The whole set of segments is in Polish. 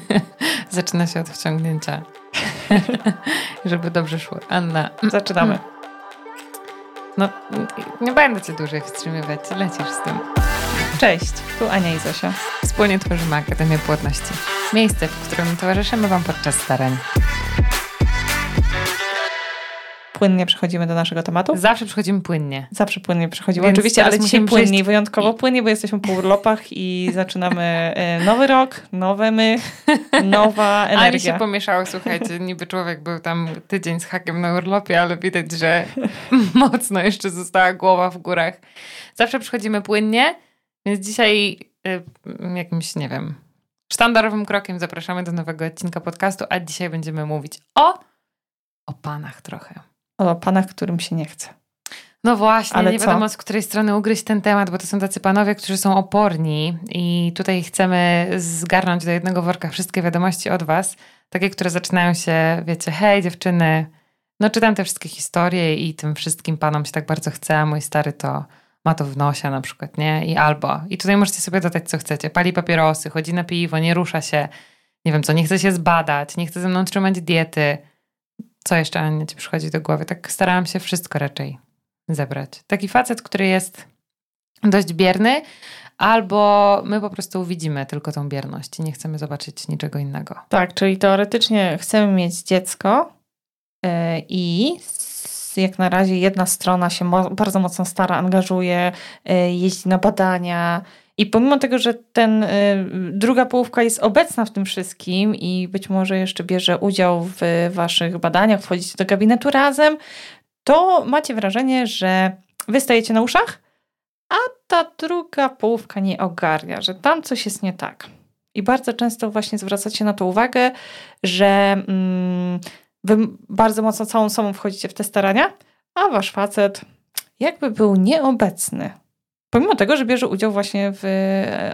Zaczyna się od wciągnięcia. Żeby dobrze szło. Anna. Zaczynamy. No, nie będę cię dłużej wstrzymywać. Lecisz z tym. Cześć, tu Ania i Zosia. Wspólnie tworzymy Akademię Płodności. Miejsce, w którym towarzyszymy Wam podczas starań. Płynnie przechodzimy do naszego tematu. Zawsze przechodzimy płynnie. Zawsze płynnie przechodzimy. Więc Oczywiście, ale dzisiaj musimy płynniej, przejść- wyjątkowo płynnie, bo jesteśmy po urlopach i zaczynamy e, nowy rok, nowe my, nowa Ani energia. się pomieszało, słuchajcie, niby człowiek był tam tydzień z hakiem na urlopie, ale widać, że mocno jeszcze została głowa w górach. Zawsze przychodzimy płynnie, więc dzisiaj y, jakimś, nie wiem, sztandarowym krokiem zapraszamy do nowego odcinka podcastu, a dzisiaj będziemy mówić o o panach trochę. O panach, którym się nie chce. No właśnie, Ale nie co? wiadomo z której strony ugryźć ten temat, bo to są tacy panowie, którzy są oporni i tutaj chcemy zgarnąć do jednego worka wszystkie wiadomości od was, takie, które zaczynają się, wiecie, hej dziewczyny, no czytam te wszystkie historie i tym wszystkim panom się tak bardzo chce, a mój stary to ma to w nosie na przykład, nie? I albo. I tutaj możecie sobie dodać, co chcecie. Pali papierosy, chodzi na piwo, nie rusza się, nie wiem co, nie chce się zbadać, nie chce ze mną trzymać diety. Co jeszcze, Ania, ci przychodzi do głowy? Tak starałam się wszystko raczej zebrać. Taki facet, który jest dość bierny, albo my po prostu widzimy tylko tą bierność i nie chcemy zobaczyć niczego innego. Tak, czyli teoretycznie chcemy mieć dziecko e, i jak na razie jedna strona się mo- bardzo mocno stara, angażuje, e, jeździ na badania. I pomimo tego, że ten e, druga połówka jest obecna w tym wszystkim i być może jeszcze bierze udział w waszych badaniach, wchodzicie do gabinetu razem, to macie wrażenie, że wy stajecie na uszach, a ta druga połówka nie ogarnia, że tam coś jest nie tak. I bardzo często właśnie zwracacie na to uwagę, że mm, wy bardzo mocno całą sobą wchodzicie w te starania, a wasz facet jakby był nieobecny. Pomimo tego, że bierze udział właśnie w,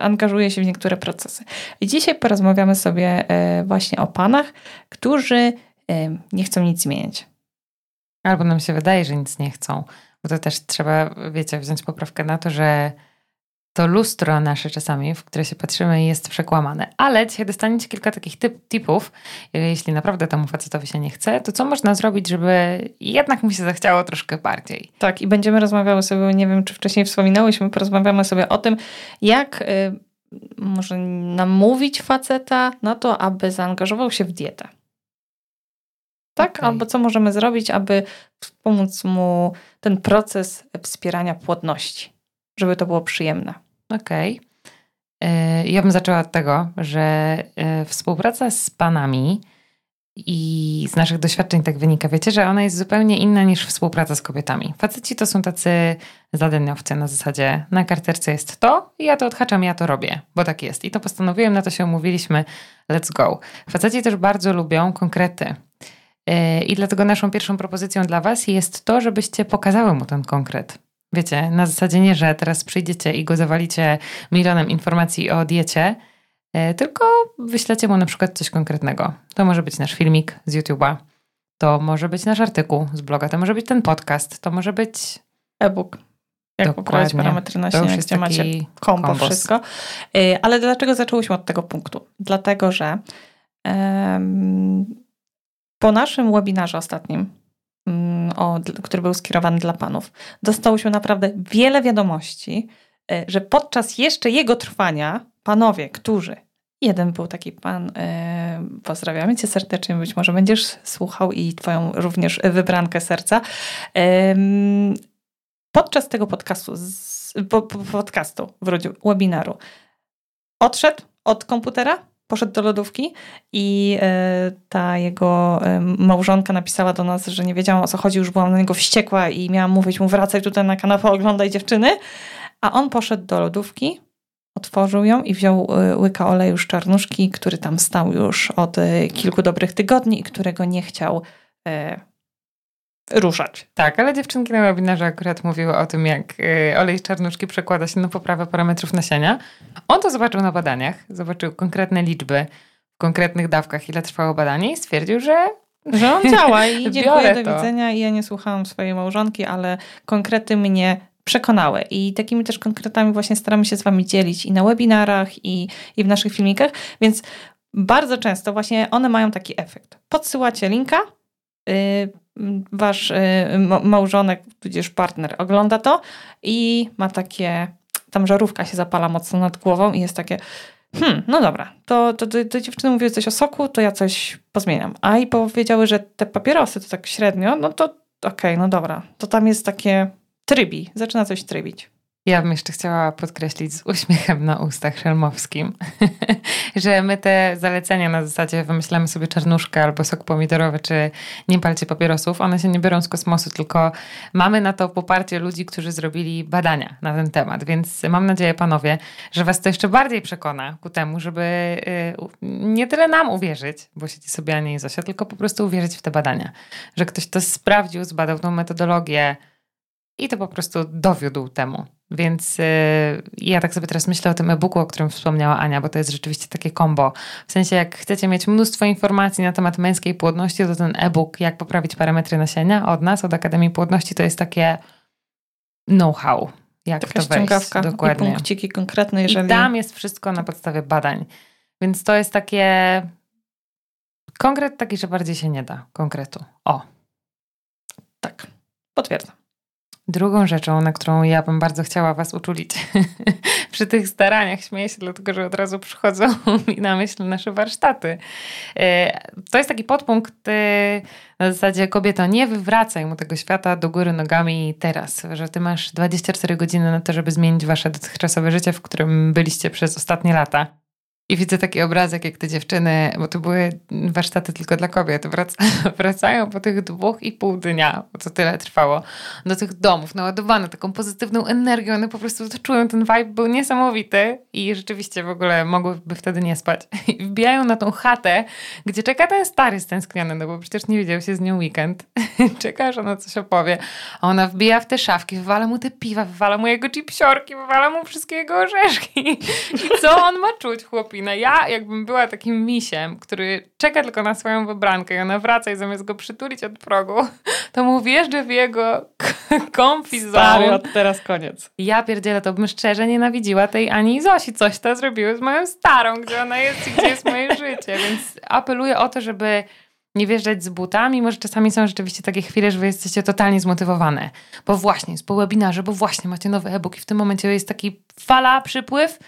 angażuje się w niektóre procesy. I dzisiaj porozmawiamy sobie e, właśnie o panach, którzy e, nie chcą nic zmieniać. Albo nam się wydaje, że nic nie chcą. Bo to też trzeba, wiecie, wziąć poprawkę na to, że to lustro nasze czasami, w które się patrzymy, jest przekłamane. Ale dzisiaj dostaniecie kilka takich typ, tipów. Jeśli naprawdę temu facetowi się nie chce, to co można zrobić, żeby jednak mu się zachciało troszkę bardziej? Tak, i będziemy rozmawiały sobie, nie wiem, czy wcześniej wspominałyśmy, porozmawiamy sobie o tym, jak y, może namówić faceta na to, aby zaangażował się w dietę. Tak? Okej. Albo co możemy zrobić, aby pomóc mu ten proces wspierania płodności, żeby to było przyjemne. Okej. Y, Ja bym zaczęła od tego, że y, współpraca z panami i z naszych doświadczeń tak wynika, wiecie, że ona jest zupełnie inna niż współpraca z kobietami. Faceci to są tacy zadaniowcy na zasadzie na karterce jest to, ja to odhaczam, ja to robię, bo tak jest. I to postanowiłem, na to się umówiliśmy, let's go. Faceci też bardzo lubią konkrety. Y, I dlatego naszą pierwszą propozycją dla Was jest to, żebyście pokazały mu ten konkret. Wiecie, na zasadzie nie, że teraz przyjdziecie i go zawalicie milionem informacji o diecie, e, tylko wyślecie mu na przykład coś konkretnego. To może być nasz filmik z YouTube'a, to może być nasz artykuł z bloga, to może być ten podcast, to może być E-book. Jak poprawić parametry nasienia, jest gdzie macie kombo kombos. wszystko. Y, Ale dlaczego zaczęłyśmy od tego punktu? Dlatego, że em, po naszym webinarze ostatnim, o, który był skierowany dla panów, dostałyśmy naprawdę wiele wiadomości, y, że podczas jeszcze jego trwania panowie, którzy Jeden był taki pan, e, pozdrawiamy cię serdecznie, być może będziesz słuchał i twoją również wybrankę serca. Em, podczas tego podcastu, z, po, po, podcastu, wrócił, webinaru, odszedł od komputera, poszedł do lodówki i e, ta jego e, małżonka napisała do nas, że nie wiedziała o co chodzi, już byłam na niego wściekła i miałam mówić mu wracaj tutaj na kanapę, oglądaj dziewczyny, a on poszedł do lodówki, otworzył ją i wziął e, łyka oleju z czarnuszki, który tam stał już od kilku dobrych tygodni i którego nie chciał ruszać. Tak, ale dziewczynki na webinarze akurat mówiły o tym, jak y, olej z czarnuszki przekłada się na poprawę parametrów nasienia. On to zobaczył na badaniach, zobaczył konkretne liczby w konkretnych dawkach, ile trwało badanie i stwierdził, że Że on działa i dziękuję, do to. widzenia. I ja nie słuchałam swojej małżonki, ale konkrety mnie przekonały. I takimi też konkretami właśnie staramy się z Wami dzielić i na webinarach, i, i w naszych filmikach. Więc bardzo często właśnie one mają taki efekt. Podsyłacie linka, y, wasz y, małżonek, tudzież partner ogląda to i ma takie, tam żarówka się zapala mocno nad głową i jest takie, hmm, no dobra, to, to, to, to dziewczyny mówiły coś o soku, to ja coś pozmieniam. A i powiedziały, że te papierosy to tak średnio, no to okej, okay, no dobra, to tam jest takie trybi, zaczyna coś trybić. Ja bym jeszcze chciała podkreślić z uśmiechem na ustach szelmowskim, że my te zalecenia na zasadzie wymyślamy sobie czarnuszkę albo sok pomidorowy, czy nie palcie papierosów, one się nie biorą z kosmosu, tylko mamy na to poparcie ludzi, którzy zrobili badania na ten temat. Więc mam nadzieję, panowie, że was to jeszcze bardziej przekona ku temu, żeby y, nie tyle nam uwierzyć, bo siedzi sobie Ania i Zosia, tylko po prostu uwierzyć w te badania. Że ktoś to sprawdził, zbadał tą metodologię, i to po prostu dowiódł temu. Więc yy, ja tak sobie teraz myślę o tym e-booku, o którym wspomniała Ania, bo to jest rzeczywiście takie kombo. W sensie, jak chcecie mieć mnóstwo informacji na temat męskiej płodności, to ten e-book, jak poprawić parametry nasienia od nas, od Akademii Płodności, to jest takie know-how. Jak Taka to wejść. Dokładnie. I punkciki konkretne, jeżeli... I tam jest wszystko na podstawie badań. Więc to jest takie... Konkret taki, że bardziej się nie da. Konkretu. O. Tak. Potwierdzam. Drugą rzeczą, na którą ja bym bardzo chciała Was uczulić przy tych staraniach, śmieję się, dlatego że od razu przychodzą mi na myśl nasze warsztaty. E, to jest taki podpunkt e, na zasadzie kobieto, nie wywracaj mu tego świata do góry nogami teraz, że Ty masz 24 godziny na to, żeby zmienić Wasze dotychczasowe życie, w którym byliście przez ostatnie lata. I widzę taki obrazek, jak te dziewczyny, bo to były warsztaty tylko dla kobiet, wracają po tych dwóch i pół dnia, bo to tyle trwało, do tych domów, naładowane taką pozytywną energią. One po prostu to czują, ten vibe był niesamowity i rzeczywiście w ogóle mogłyby wtedy nie spać. I wbijają na tą chatę, gdzie czeka ten stary stęskniony, no bo przecież nie widział się z nią weekend. czeka, że ona coś opowie. A ona wbija w te szafki, wywala mu te piwa, wywala mu jego chipsiorki, wywala mu wszystkie jego orzeszki. I co on ma czuć, chłopi? No ja jakbym była takim misiem, który czeka tylko na swoją wybrankę i ona wraca i zamiast go przytulić od progu, to mu wjeżdżę w jego od teraz koniec. Ja pierdzielę, to bym szczerze nienawidziła tej Ani i Zosi. Coś to zrobiły z moją starą, gdzie ona jest i gdzie jest moje życie. Więc apeluję o to, żeby nie wjeżdżać z butami. Może czasami są rzeczywiście takie chwile, że wy jesteście totalnie zmotywowane. Bo właśnie jest po webinarze, bo właśnie macie nowy e-book i w tym momencie jest taki fala, przypływ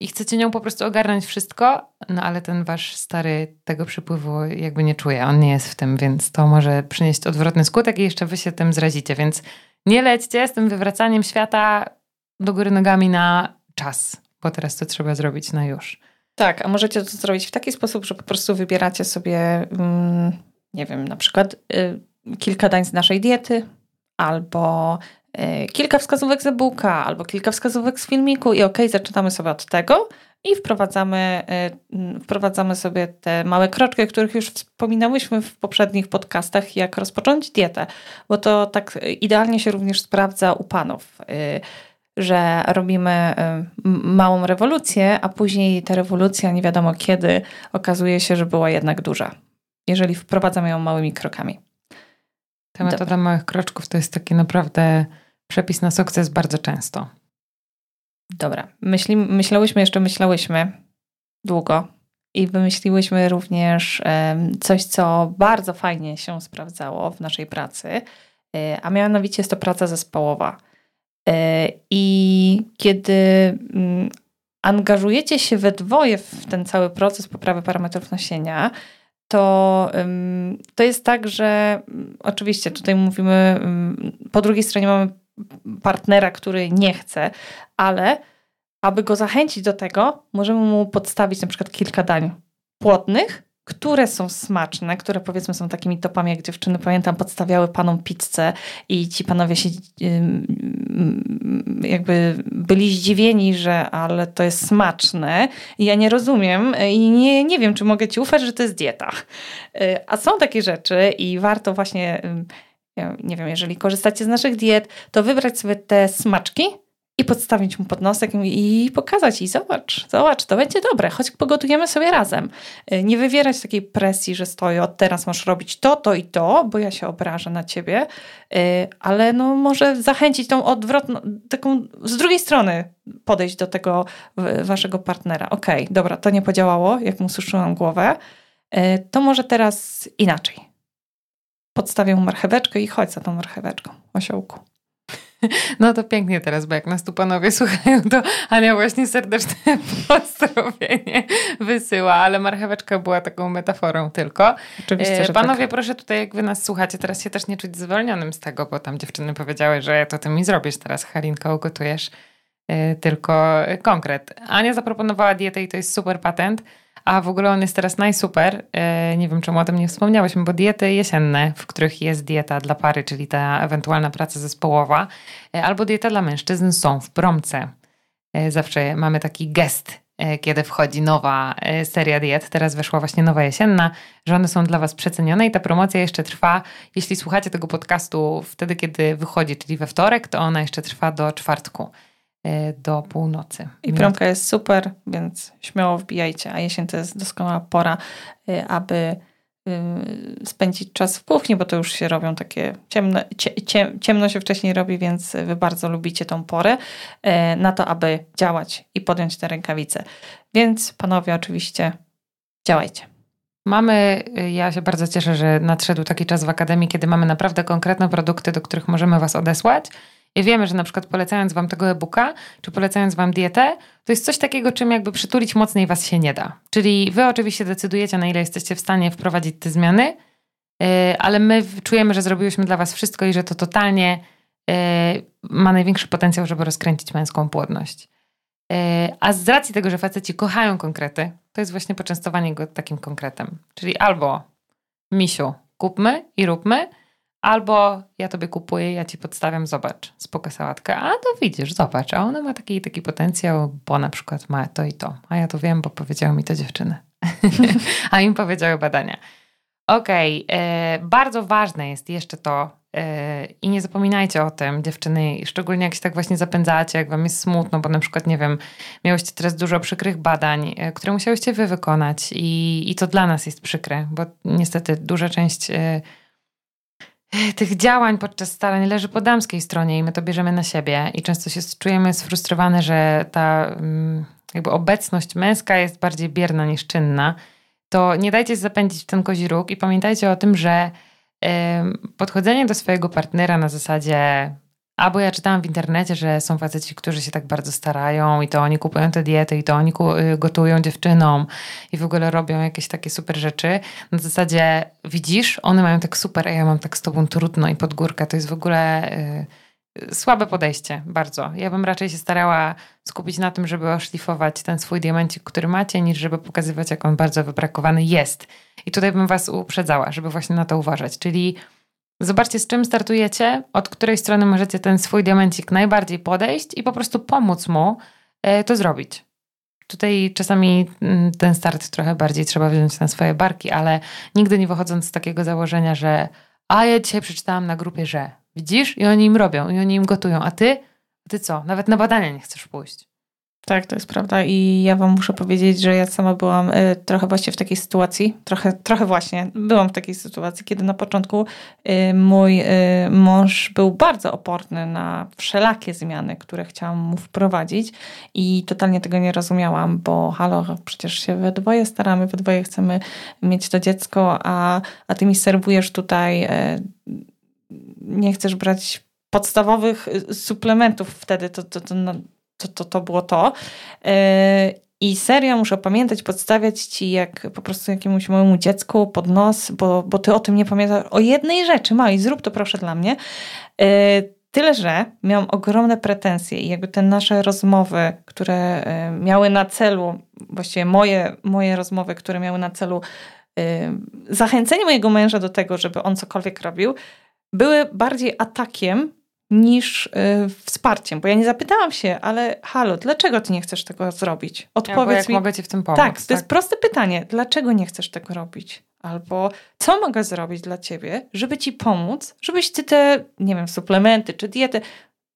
i chcecie nią po prostu ogarnąć wszystko, no ale ten wasz stary tego przypływu jakby nie czuje, on nie jest w tym, więc to może przynieść odwrotny skutek i jeszcze wy się tym zrazicie, więc nie lećcie z tym wywracaniem świata do góry nogami na czas, bo teraz to trzeba zrobić na już. Tak, a możecie to zrobić w taki sposób, że po prostu wybieracie sobie, mm, nie wiem, na przykład y, kilka dań z naszej diety, albo kilka wskazówek z e-booka albo kilka wskazówek z filmiku i ok, zaczynamy sobie od tego i wprowadzamy, e, wprowadzamy sobie te małe kroczki, o których już wspominałyśmy w poprzednich podcastach, jak rozpocząć dietę, bo to tak idealnie się również sprawdza u panów e, że robimy małą rewolucję, a później ta rewolucja nie wiadomo kiedy okazuje się, że była jednak duża, jeżeli wprowadzamy ją małymi krokami. Ta metoda Dobra. małych kroczków to jest taki naprawdę przepis na sukces bardzo często. Dobra. Myśli, myślałyśmy, jeszcze myślałyśmy długo i wymyśliłyśmy również coś, co bardzo fajnie się sprawdzało w naszej pracy, e, a mianowicie jest to praca zespołowa. E, I kiedy mm, angażujecie się we dwoje w ten cały proces poprawy parametrów nasienia, to, to jest tak, że mm, oczywiście tutaj mówimy, po drugiej stronie mamy partnera, który nie chce, ale aby go zachęcić do tego, możemy mu podstawić na przykład kilka dań płodnych, które są smaczne, które powiedzmy są takimi topami, jak dziewczyny, pamiętam, podstawiały panom pizzę i ci panowie się jakby byli zdziwieni, że ale to jest smaczne i ja nie rozumiem i nie, nie wiem, czy mogę ci ufać, że to jest dieta. Y, a są takie rzeczy i warto właśnie, nie wiem, jeżeli korzystacie z naszych diet, to wybrać sobie te smaczki i podstawić mu pod nosek i pokazać i zobacz, zobacz, to będzie dobre, choć pogotujemy sobie razem. Y, nie wywierać takiej presji, że stoję od teraz masz robić to, to i to, bo ja się obrażę na ciebie, y, ale no może zachęcić tą odwrotną, taką z drugiej strony podejść do tego waszego partnera. Okej, okay, dobra, to nie podziałało, jak mu suszyłam głowę, y, to może teraz inaczej. Podstawię mu marcheweczkę i chodź za tą marcheweczką, osiołku. No to pięknie teraz, bo jak nas tu panowie słuchają, to Ania właśnie serdeczne pozdrowienie wysyła, ale marcheweczka była taką metaforą tylko. Oczywiście, że Panowie, tak. proszę tutaj, jak wy nas słuchacie, teraz się też nie czuć zwolnionym z tego, bo tam dziewczyny powiedziały, że to ty mi zrobisz teraz, Harinka, ugotujesz e, tylko konkret. Ania zaproponowała dietę i to jest super patent. A w ogóle on jest teraz najsuper. E, nie wiem, czemu o tym nie wspomniałyśmy, bo diety jesienne, w których jest dieta dla pary, czyli ta ewentualna praca zespołowa, e, albo dieta dla mężczyzn są w promce. E, zawsze mamy taki gest, kiedy wchodzi nowa seria diet. Teraz weszła właśnie nowa jesienna, że one są dla Was przecenione i ta promocja jeszcze trwa. Jeśli słuchacie tego podcastu wtedy, kiedy wychodzi, czyli we wtorek, to ona jeszcze trwa do czwartku. E, do północy. I promka jest super, więc śmiało wbijajcie, a jesień to jest doskonała pora, e, aby y, spędzić czas w kuchni, bo to już się robią takie ciemno, cie, ciemno się wcześniej robi, więc wy bardzo lubicie tą porę e, na to, aby działać i podjąć te rękawice. Więc panowie oczywiście działajcie. Mamy, ja się bardzo cieszę, że nadszedł taki czas w Akademii, kiedy mamy naprawdę konkretne produkty, do których możemy Was odesłać wiemy, że na przykład polecając wam tego e-booka, czy polecając wam dietę, to jest coś takiego, czym jakby przytulić mocniej was się nie da. Czyli wy oczywiście decydujecie, na ile jesteście w stanie wprowadzić te zmiany, e, ale my czujemy, że zrobiłyśmy dla was wszystko i że to totalnie e, ma największy potencjał, żeby rozkręcić męską płodność. E, a z racji tego, że faceci kochają konkrety, to jest właśnie poczęstowanie go takim konkretem. Czyli albo misiu, kupmy i róbmy, Albo ja tobie kupuję, ja ci podstawiam, zobacz, spoko sałatkę. A to widzisz, zobacz, a ona ma taki taki potencjał, bo na przykład ma to i to. A ja to wiem, bo powiedziały mi to dziewczyny. a im powiedziały badania. Okej, okay, e, bardzo ważne jest jeszcze to, e, i nie zapominajcie o tym, dziewczyny, szczególnie jak się tak właśnie zapędzacie, jak wam jest smutno, bo na przykład, nie wiem, miałyście teraz dużo przykrych badań, e, które musiałyście wy wykonać i, i to dla nas jest przykre, bo niestety duża część tych działań podczas starań leży po damskiej stronie i my to bierzemy na siebie. I często się czujemy sfrustrowane, że ta mm, jakby obecność męska jest bardziej bierna niż czynna, to nie dajcie się zapędzić w ten kozi róg i pamiętajcie o tym, że podchodzenie do swojego partnera na zasadzie Albo ja czytałam w internecie, że są faceci, którzy się tak bardzo starają i to oni kupują te diety i to oni y, gotują dziewczynom i w ogóle robią jakieś takie super rzeczy. Na zasadzie widzisz, one mają tak super, a ja mam tak z tobą trudno i pod górkę. To jest w ogóle y, słabe podejście, bardzo. Ja bym raczej się starała skupić na tym, żeby oszlifować ten swój diamencik, który macie, niż żeby pokazywać, jak on bardzo wybrakowany jest. I tutaj bym was uprzedzała, żeby właśnie na to uważać. Czyli Zobaczcie, z czym startujecie, od której strony możecie ten swój diamencik najbardziej podejść i po prostu pomóc mu e, to zrobić. Tutaj czasami mm, ten start trochę bardziej trzeba wziąć na swoje barki, ale nigdy nie wychodząc z takiego założenia, że a ja dzisiaj przeczytałam na grupie, że widzisz i oni im robią i oni im gotują, a ty, ty co? Nawet na badania nie chcesz pójść. Tak, to jest prawda. I ja wam muszę powiedzieć, że ja sama byłam y, trochę właśnie w takiej sytuacji, trochę, trochę właśnie byłam w takiej sytuacji, kiedy na początku y, mój y, mąż był bardzo oporny na wszelakie zmiany, które chciałam mu wprowadzić i totalnie tego nie rozumiałam, bo halo, przecież się we dwoje staramy, we dwoje chcemy mieć to dziecko, a, a ty mi serwujesz tutaj, nie chcesz brać podstawowych suplementów wtedy, to, to, to no, to, to, to było to. E, I serio muszę pamiętać, podstawiać ci jak po prostu jakiemuś małemu dziecku pod nos, bo, bo ty o tym nie pamiętasz. O jednej rzeczy, małej, zrób to proszę dla mnie. E, tyle, że miałam ogromne pretensje i jakby te nasze rozmowy, które e, miały na celu, właściwie moje, moje rozmowy, które miały na celu zachęcenie mojego męża do tego, żeby on cokolwiek robił, były bardziej atakiem niż y, wsparciem. Bo ja nie zapytałam się, ale halo, dlaczego ty nie chcesz tego zrobić? Odpowiedz jak mi. mogę ci w tym pomóc. Tak, to tak? jest proste pytanie. Dlaczego nie chcesz tego robić? Albo co mogę zrobić dla ciebie, żeby ci pomóc, żebyś ty te, nie wiem, suplementy czy diety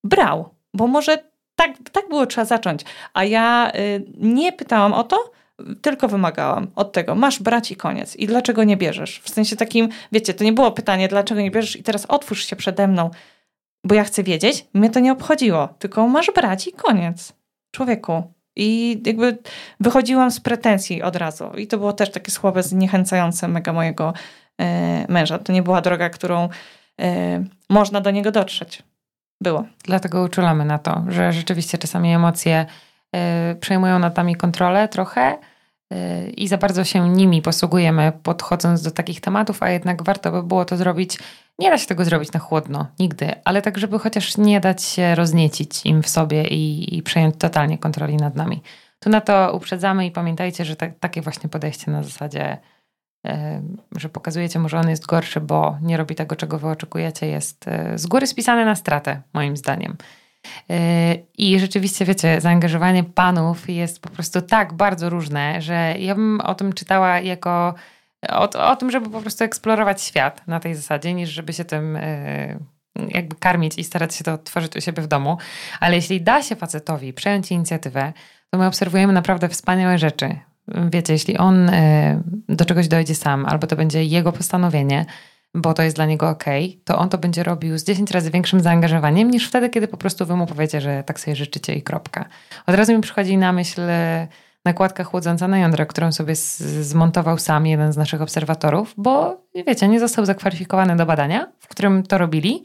brał? Bo może tak, tak było, trzeba zacząć. A ja y, nie pytałam o to, tylko wymagałam od tego, masz brać i koniec. I dlaczego nie bierzesz? W sensie takim, wiecie, to nie było pytanie, dlaczego nie bierzesz i teraz otwórz się przede mną, bo ja chcę wiedzieć. Mnie to nie obchodziło, tylko masz brać i koniec. Człowieku. I jakby wychodziłam z pretensji od razu. I to było też takie słabe, zniechęcające mega mojego e, męża. To nie była droga, którą e, można do niego dotrzeć. Było. Dlatego uczulamy na to, że rzeczywiście czasami emocje e, przejmują nad nami kontrolę trochę i za bardzo się nimi posługujemy, podchodząc do takich tematów, a jednak warto by było to zrobić. Nie da się tego zrobić na chłodno, nigdy, ale tak, żeby chociaż nie dać się rozniecić im w sobie i, i przejąć totalnie kontroli nad nami. Tu na to uprzedzamy i pamiętajcie, że tak, takie właśnie podejście na zasadzie że pokazujecie mu, że on jest gorszy, bo nie robi tego, czego wy oczekujecie, jest e, z góry spisane na stratę, moim zdaniem. E, I rzeczywiście, wiecie, zaangażowanie panów jest po prostu tak bardzo różne, że ja bym o tym czytała jako o, o tym, żeby po prostu eksplorować świat na tej zasadzie, niż żeby się tym e, jakby karmić i starać się to tworzyć u siebie w domu. Ale jeśli da się facetowi przejąć inicjatywę, to my obserwujemy naprawdę wspaniałe rzeczy wiecie, jeśli on e, do czegoś dojdzie sam, albo to będzie jego postanowienie, bo to jest dla niego ok, to on to będzie robił z 10 razy większym zaangażowaniem niż wtedy, kiedy po prostu wy mu powiecie, że tak sobie życzycie i kropka. Od razu mi przychodzi na myśl e, nakładka chłodząca na jądra, którą sobie zmontował sam jeden z naszych obserwatorów, bo wiecie, nie został zakwalifikowany do badania, w którym to robili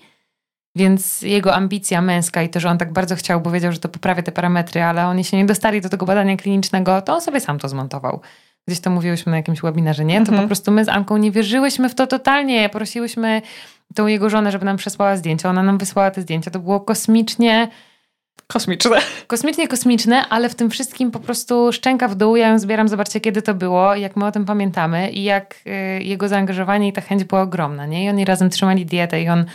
więc jego ambicja męska i to, że on tak bardzo chciał, bo wiedział, że to poprawia te parametry, ale oni się nie dostali do tego badania klinicznego, to on sobie sam to zmontował. Gdzieś to mówiłyśmy na jakimś webinarze, nie? To mhm. po prostu my z Anką nie wierzyłyśmy w to totalnie. Prosiłyśmy tą jego żonę, żeby nam przesłała zdjęcia. Ona nam wysłała te zdjęcia. To było kosmicznie... Kosmiczne. Kosmicznie kosmiczne, ale w tym wszystkim po prostu szczęka w dół. Ja ją zbieram, zobaczcie kiedy to było, jak my o tym pamiętamy i jak y, jego zaangażowanie i ta chęć była ogromna, nie? I oni razem trzymali dietę i on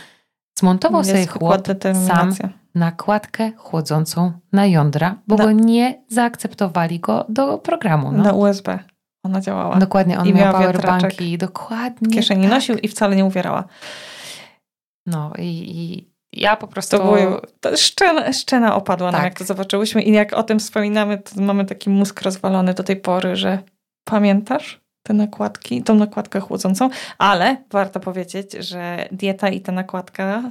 Zmontował sobie chłop sam nakładkę chłodzącą na jądra, bo go nie zaakceptowali go do programu. No. Na USB ona działała. Dokładnie, on I miał powerbanki. Dokładnie. W kieszeni tak. nosił i wcale nie uwierała. No i, i ja po prostu... To, było, to szczena, szczena opadła tak. nam, jak to zobaczyłyśmy i jak o tym wspominamy, to mamy taki mózg rozwalony do tej pory, że pamiętasz? te nakładki, tą nakładkę chłodzącą, ale warto powiedzieć, że dieta i ta nakładka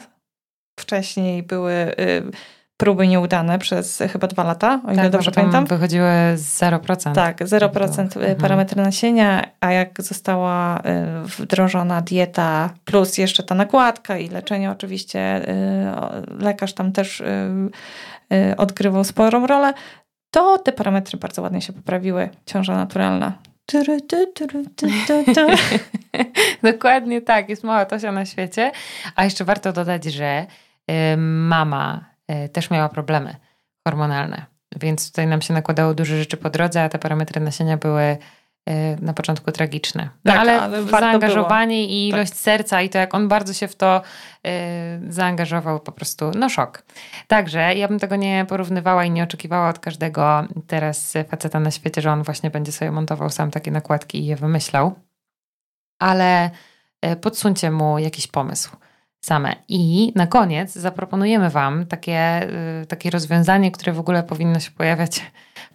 wcześniej były y, próby nieudane przez chyba dwa lata, o ile tak, dobrze pamiętam. wychodziły 0%. Tak, 0% mhm. parametry nasienia, a jak została y, wdrożona dieta plus jeszcze ta nakładka i leczenie oczywiście, y, lekarz tam też y, odgrywał sporą rolę, to te parametry bardzo ładnie się poprawiły. Ciąża naturalna Dokładnie tak, jest mała Tosia na świecie. A jeszcze warto dodać, że mama też miała problemy hormonalne. Więc tutaj nam się nakładało dużo rzeczy po drodze, a te parametry nasienia były Y, na początku tragiczne. No, tak, ale, ale zaangażowanie było. i tak. ilość tak. serca i to, jak on bardzo się w to y, zaangażował, po prostu, no szok. Także ja bym tego nie porównywała i nie oczekiwała od każdego teraz faceta na świecie, że on właśnie będzie sobie montował sam takie nakładki i je wymyślał. Ale podsuńcie mu jakiś pomysł same. I na koniec zaproponujemy Wam takie, y, takie rozwiązanie, które w ogóle powinno się pojawiać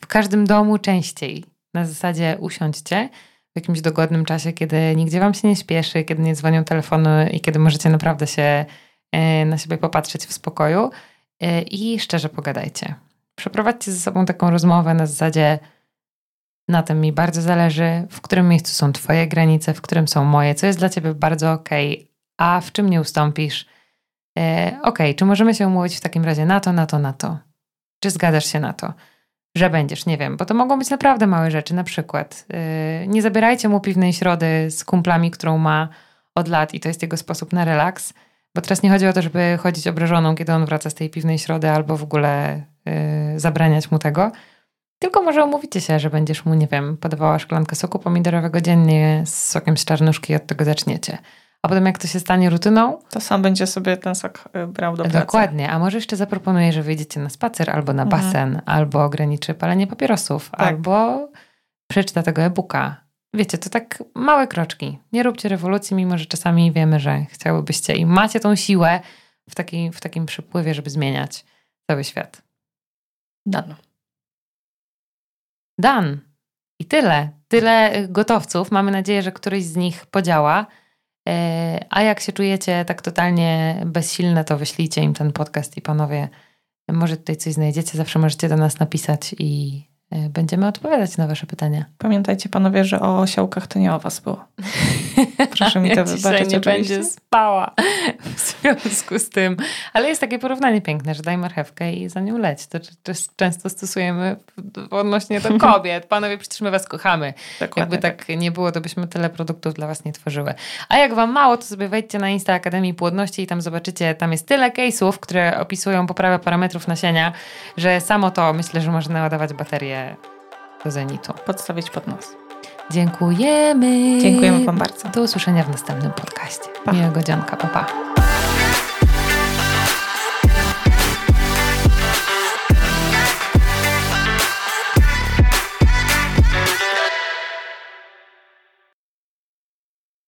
w każdym domu częściej na zasadzie usiądźcie w jakimś dogodnym czasie, kiedy nigdzie wam się nie śpieszy, kiedy nie dzwonią telefony i kiedy możecie naprawdę się e, na siebie popatrzeć w spokoju e, i szczerze pogadajcie. Przeprowadźcie ze sobą taką rozmowę na zasadzie na tym mi bardzo zależy, w którym miejscu są twoje granice, w którym są moje, co jest dla ciebie bardzo ok, a w czym nie ustąpisz. E, ok, czy możemy się umówić w takim razie na to, na to, na to? Czy zgadzasz się na to? że będziesz, nie wiem, bo to mogą być naprawdę małe rzeczy, na przykład yy, nie zabierajcie mu piwnej środy z kumplami, którą ma od lat i to jest jego sposób na relaks, bo teraz nie chodzi o to, żeby chodzić obrażoną, kiedy on wraca z tej piwnej środy albo w ogóle yy, zabraniać mu tego, tylko może umówicie się, że będziesz mu, nie wiem, podawała szklankę soku pomidorowego dziennie z sokiem z czarnuszki i od tego zaczniecie a potem jak to się stanie rutyną... To sam będzie sobie ten sok y, brał do pracy. Dokładnie, a może jeszcze zaproponuję, że wyjdziecie na spacer albo na mhm. basen, albo ograniczy palenie papierosów, tak. albo przeczyta tego e-booka. Wiecie, to tak małe kroczki. Nie róbcie rewolucji, mimo że czasami wiemy, że chciałybyście i macie tą siłę w, taki, w takim przypływie, żeby zmieniać cały świat. Dan. Dan. I tyle. Tyle gotowców. Mamy nadzieję, że któryś z nich podziała. E, a jak się czujecie tak totalnie bezsilne, to wyślijcie im ten podcast i panowie, może tutaj coś znajdziecie. Zawsze możecie do nas napisać i będziemy odpowiadać na Wasze pytania. Pamiętajcie panowie, że o osiołkach to nie o Was było. Proszę mi to ja wybaczyć. nie będzie spała w związku z tym. Ale jest takie porównanie piękne, że daj marchewkę i za nią leć. To, to często stosujemy odnośnie do kobiet. Panowie, przecież my Was kochamy. Dokładnie Jakby tak, tak nie było, to byśmy tyle produktów dla Was nie tworzyły. A jak Wam mało, to sobie wejdźcie na Insta Akademii Płodności i tam zobaczycie, tam jest tyle case'ów, które opisują poprawę parametrów nasienia, że samo to myślę, że można naładować baterię do zenitu. Podstawić pod nos. Dziękujemy. Dziękujemy Wam bardzo. Do usłyszenia w następnym podcaście. Pa. Miłego dzionka. Pa, pa.